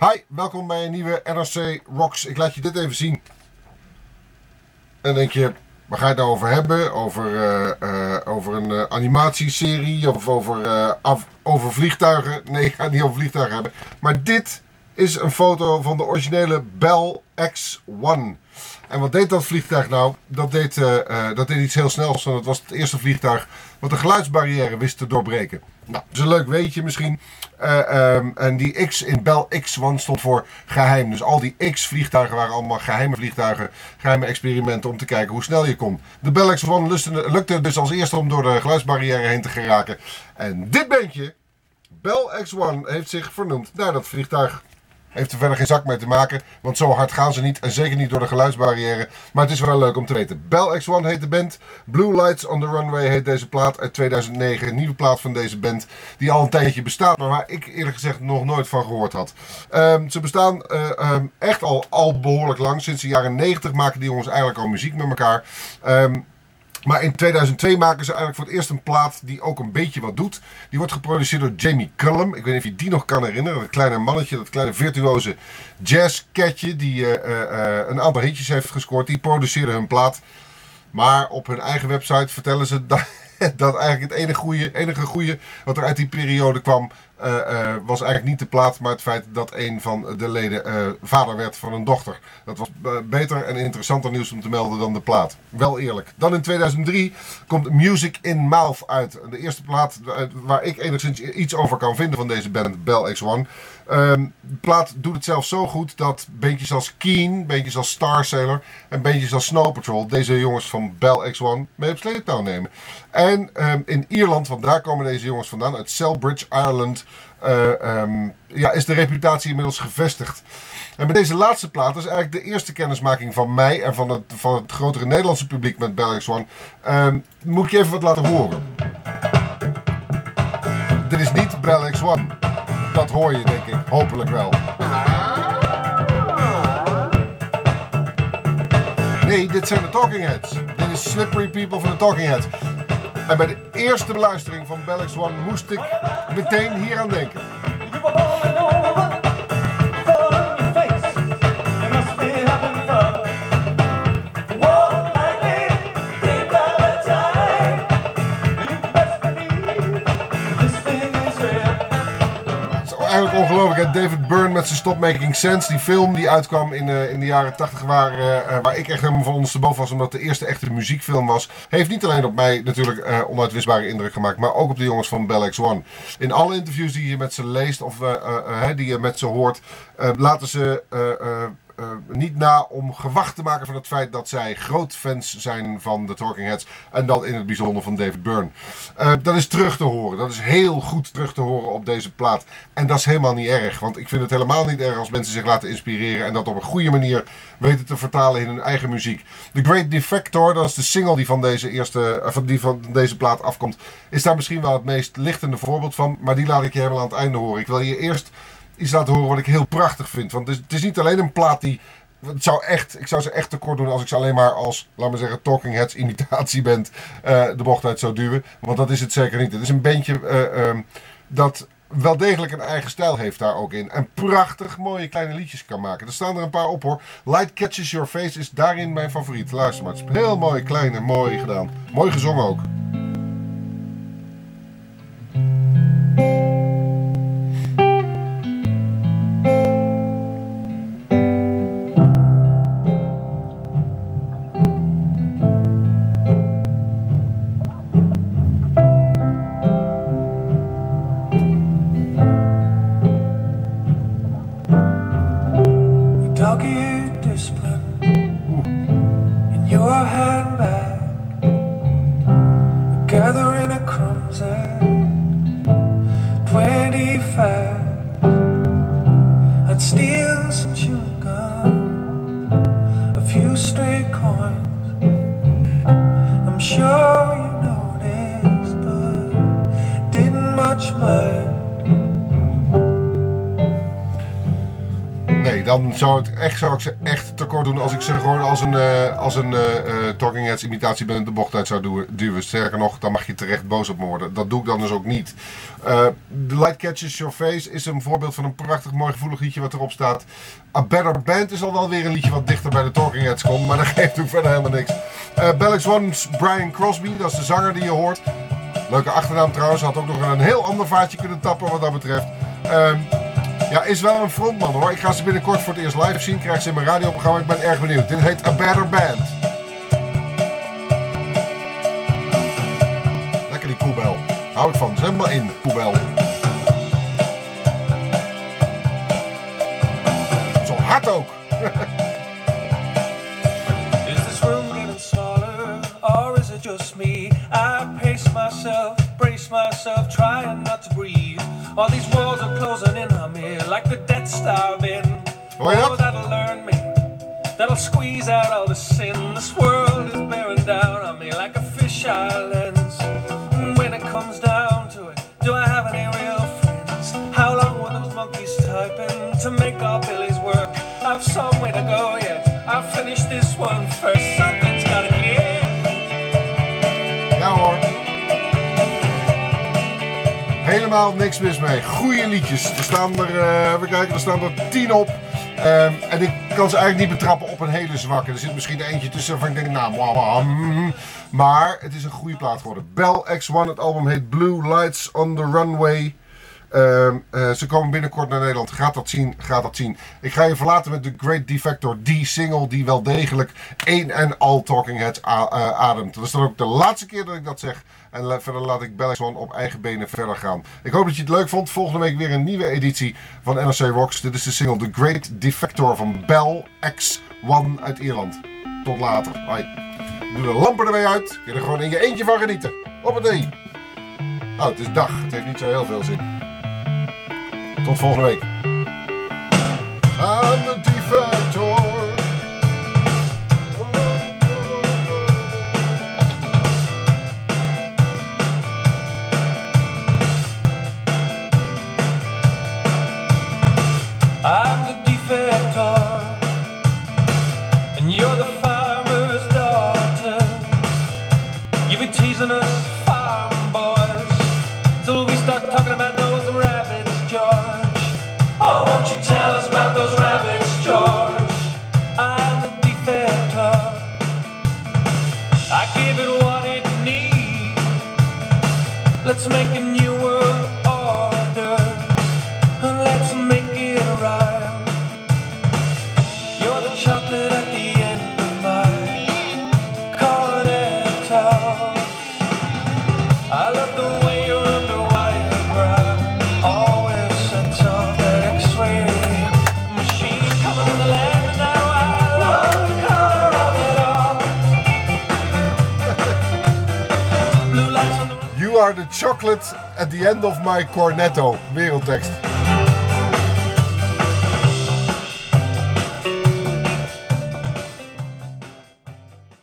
Hi, welkom bij een nieuwe NRC Rocks. Ik laat je dit even zien. En denk je, waar ga je het nou over hebben? Over, eh, eh, over een eh, animatieserie of over, over vliegtuigen? Nee, ik ga het niet over vliegtuigen hebben. Maar dit is een foto van de originele Bell X-1. En wat deed dat vliegtuig nou? Dat deed, eh, eh, dat deed iets heel snels. Want het was het eerste vliegtuig wat de geluidsbarrière wist te doorbreken. Nou, dat is een leuk weetje misschien. Eh, ehm, en die X in Bell X-1 stond voor geheim. Dus al die X-vliegtuigen waren allemaal geheime vliegtuigen. Geheime experimenten om te kijken hoe snel je kon. De Bell X-1 lukte, dus als eerste om door de geluidsbarrière heen te geraken. En dit bandje, Bell X-1, heeft zich vernoemd naar dat vliegtuig. Heeft er verder geen zak mee te maken, want zo hard gaan ze niet. En zeker niet door de geluidsbarrière. Maar het is wel leuk om te weten. Bell X1 heet de band. Blue Lights on the Runway heet deze plaat uit 2009. Een nieuwe plaat van deze band. Die al een tijdje bestaat, maar waar ik eerlijk gezegd nog nooit van gehoord had. Ehm, ze bestaan eh, ehm, echt al, al behoorlijk lang. Sinds de jaren 90 maken die jongens eigenlijk al muziek met elkaar. Ehm, maar in 2002 maken ze eigenlijk voor het eerst een plaat die ook een beetje wat doet. Die wordt geproduceerd door Jamie Cullum. Ik weet niet of je die nog kan herinneren. Dat kleine mannetje, dat kleine virtuoze jazzcatje die eh, eh, eh, een aantal hitjes heeft gescoord. Die produceerde hun plaat. Maar op hun eigen website vertellen ze dat, dat eigenlijk het enige goede, enige goede wat er uit die periode kwam, was eigenlijk niet de plaat, maar het feit dat een van de leden eh, vader werd van een dochter. Dat was eh, beter en interessanter nieuws om te melden dan de plaat. Wel eerlijk. Dan in 2003 komt Music in Mouth uit. De eerste plaat eh, waar ik enigszins iets over kan vinden van deze band, Bell X1. Ehm, de plaat doet het zelfs zo goed dat bandjes als Keen, bandjes als Star Sailor en bandjes als Snow Patrol deze jongens van Bell X1 mee op sleeptouw nemen. En ehm, in Ierland, want daar komen deze jongens vandaan, uit Celbridge, Ireland, eh, ehm, ja, is de reputatie inmiddels gevestigd. En met deze laatste plaat is eigenlijk de eerste kennismaking van mij en van het, van het grotere Nederlandse publiek met Bell X1. Ehm, moet ik je even wat laten horen. Dit is niet Bell X1. Dat hoor je denk ik, hopelijk wel. Nee, dit zijn de Talking Heads. Dit is Slippery People van de Talking Heads. En bij de eerste beluistering van Bell X1 moest ik meteen hier aan denken. Eigenlijk ongelooflijk. David Byrne met zijn Stop Making Sense. Die film die uitkwam in, eh, in de jaren 80. Waar, eh, eh, waar ik echt helemaal van ondersteboven was. Omdat de eerste echte muziekfilm was. Heeft niet alleen op mij natuurlijk onuitwisbare indruk gemaakt. Maar ook op de jongens van Bell X1. In alle interviews die je met ze leest. Of die je met ze hoort. laten ze... eh, niet na om gewacht te maken van het feit dat zij groot fans zijn van de Talking Heads. En dan in het bijzonder van David Byrne. Eh, dat is terug te horen. Dat is heel goed terug te horen op deze plaat. En dat is helemaal niet erg. Want ik vind het helemaal niet erg als mensen zich laten inspireren. En dat op een goede manier weten te vertalen in hun eigen muziek. The Great Defector, dat is de single die van deze, eerste, eh, van die van deze plaat afkomt. Is daar misschien wel het meest lichtende voorbeeld van. Maar die laat ik je helemaal aan het einde horen. Ik wil je eerst iets laten horen wat ik heel prachtig vind. Want het is, het is niet alleen een plaat die. Zou echt, ik zou ze echt tekort doen als ik ze alleen maar als, laat maar zeggen, Talking Heads imitatieband eh de bocht uit zou duwen. Want dat is het zeker niet. Het is een bandje eh, ehm, dat wel degelijk een eigen stijl heeft daar ook in. En prachtig mooie kleine liedjes kan maken. Er staan er een paar op hoor. Light Catches Your Face is daarin mijn favoriet. Luister maar, het heel mooi, klein en mooi gedaan. Mooi gezongen ook. Your handbag, dan zou, het echt, zou ik ze echt tekort doen als ik ze gewoon als een, eh, als een eh, eh, Talking Heads imitatie binnen de bocht uit zou duwen-. Sterker nog, dan mag je terecht boos op me worden. Dat doe ik dan dus ook niet. The Light Catches Your Face is een voorbeeld van een prachtig mooi gevoelig liedje wat erop staat. A Better Band is al wel weer een liedje wat dichter bij de Talking Heads komt, maar dat geeft ook verder helemaal niks. Eh Bellix One's Brian Crosby, dat is de zanger die je hoort. Leuke achternaam trouwens, had ook nog een heel ander vaatje kunnen tappen wat dat betreft. Ehm, ja, is wel een frontman hoor. Ik ga ze binnenkort voor het eerst live zien. Krijg ze in mijn radioprogramma. Ik ben erg benieuwd. Dit heet A Better Band. Lekker die poebel. Hou ik van. Zet maar in, poebel. Zo hard ook. myself, brace myself, trying not to breathe. All these walls are closing in on me, like the Death Star been. Hoor je Oh, that'll learn me. That'll squeeze out all the sin. This world is bearing down on me like a fisheye lens. Helemaal niks mis mee. Goeie liedjes. Er staan er, eh even kijken, er staan er tien op. Ehm, en ik kan ze eigenlijk niet betrappen op een hele zwakke. Er zit misschien eentje tussen waarvan ik denk, nou, wah, wah, mm. maar het is een goede plaat geworden. Bell X1, het album heet Blue Lights on the Runway. Ehm, eh, ze komen binnenkort naar Nederland. Gaat dat zien? Gaat dat zien? Ik ga je verlaten met de Great Defector, die single die wel degelijk één en al Talking Heads eh, ademt. Dat is dan ook de laatste keer dat ik dat zeg. En verder laat ik Bellex One op eigen benen verder gaan. Ik hoop dat je het leuk vond. Volgende week weer een nieuwe editie van NRC Rocks. Dit is de single The Great Defector van Bell X1 uit Ierland. Tot later. Hoi. Doe de lampen er weer uit. Je er gewoon in je eentje van genieten. Op het ding. Nou, het is dag. Het heeft niet zo heel veel zin. Tot volgende week. making are the chocolate at the end of my cornetto. Wereldtekst.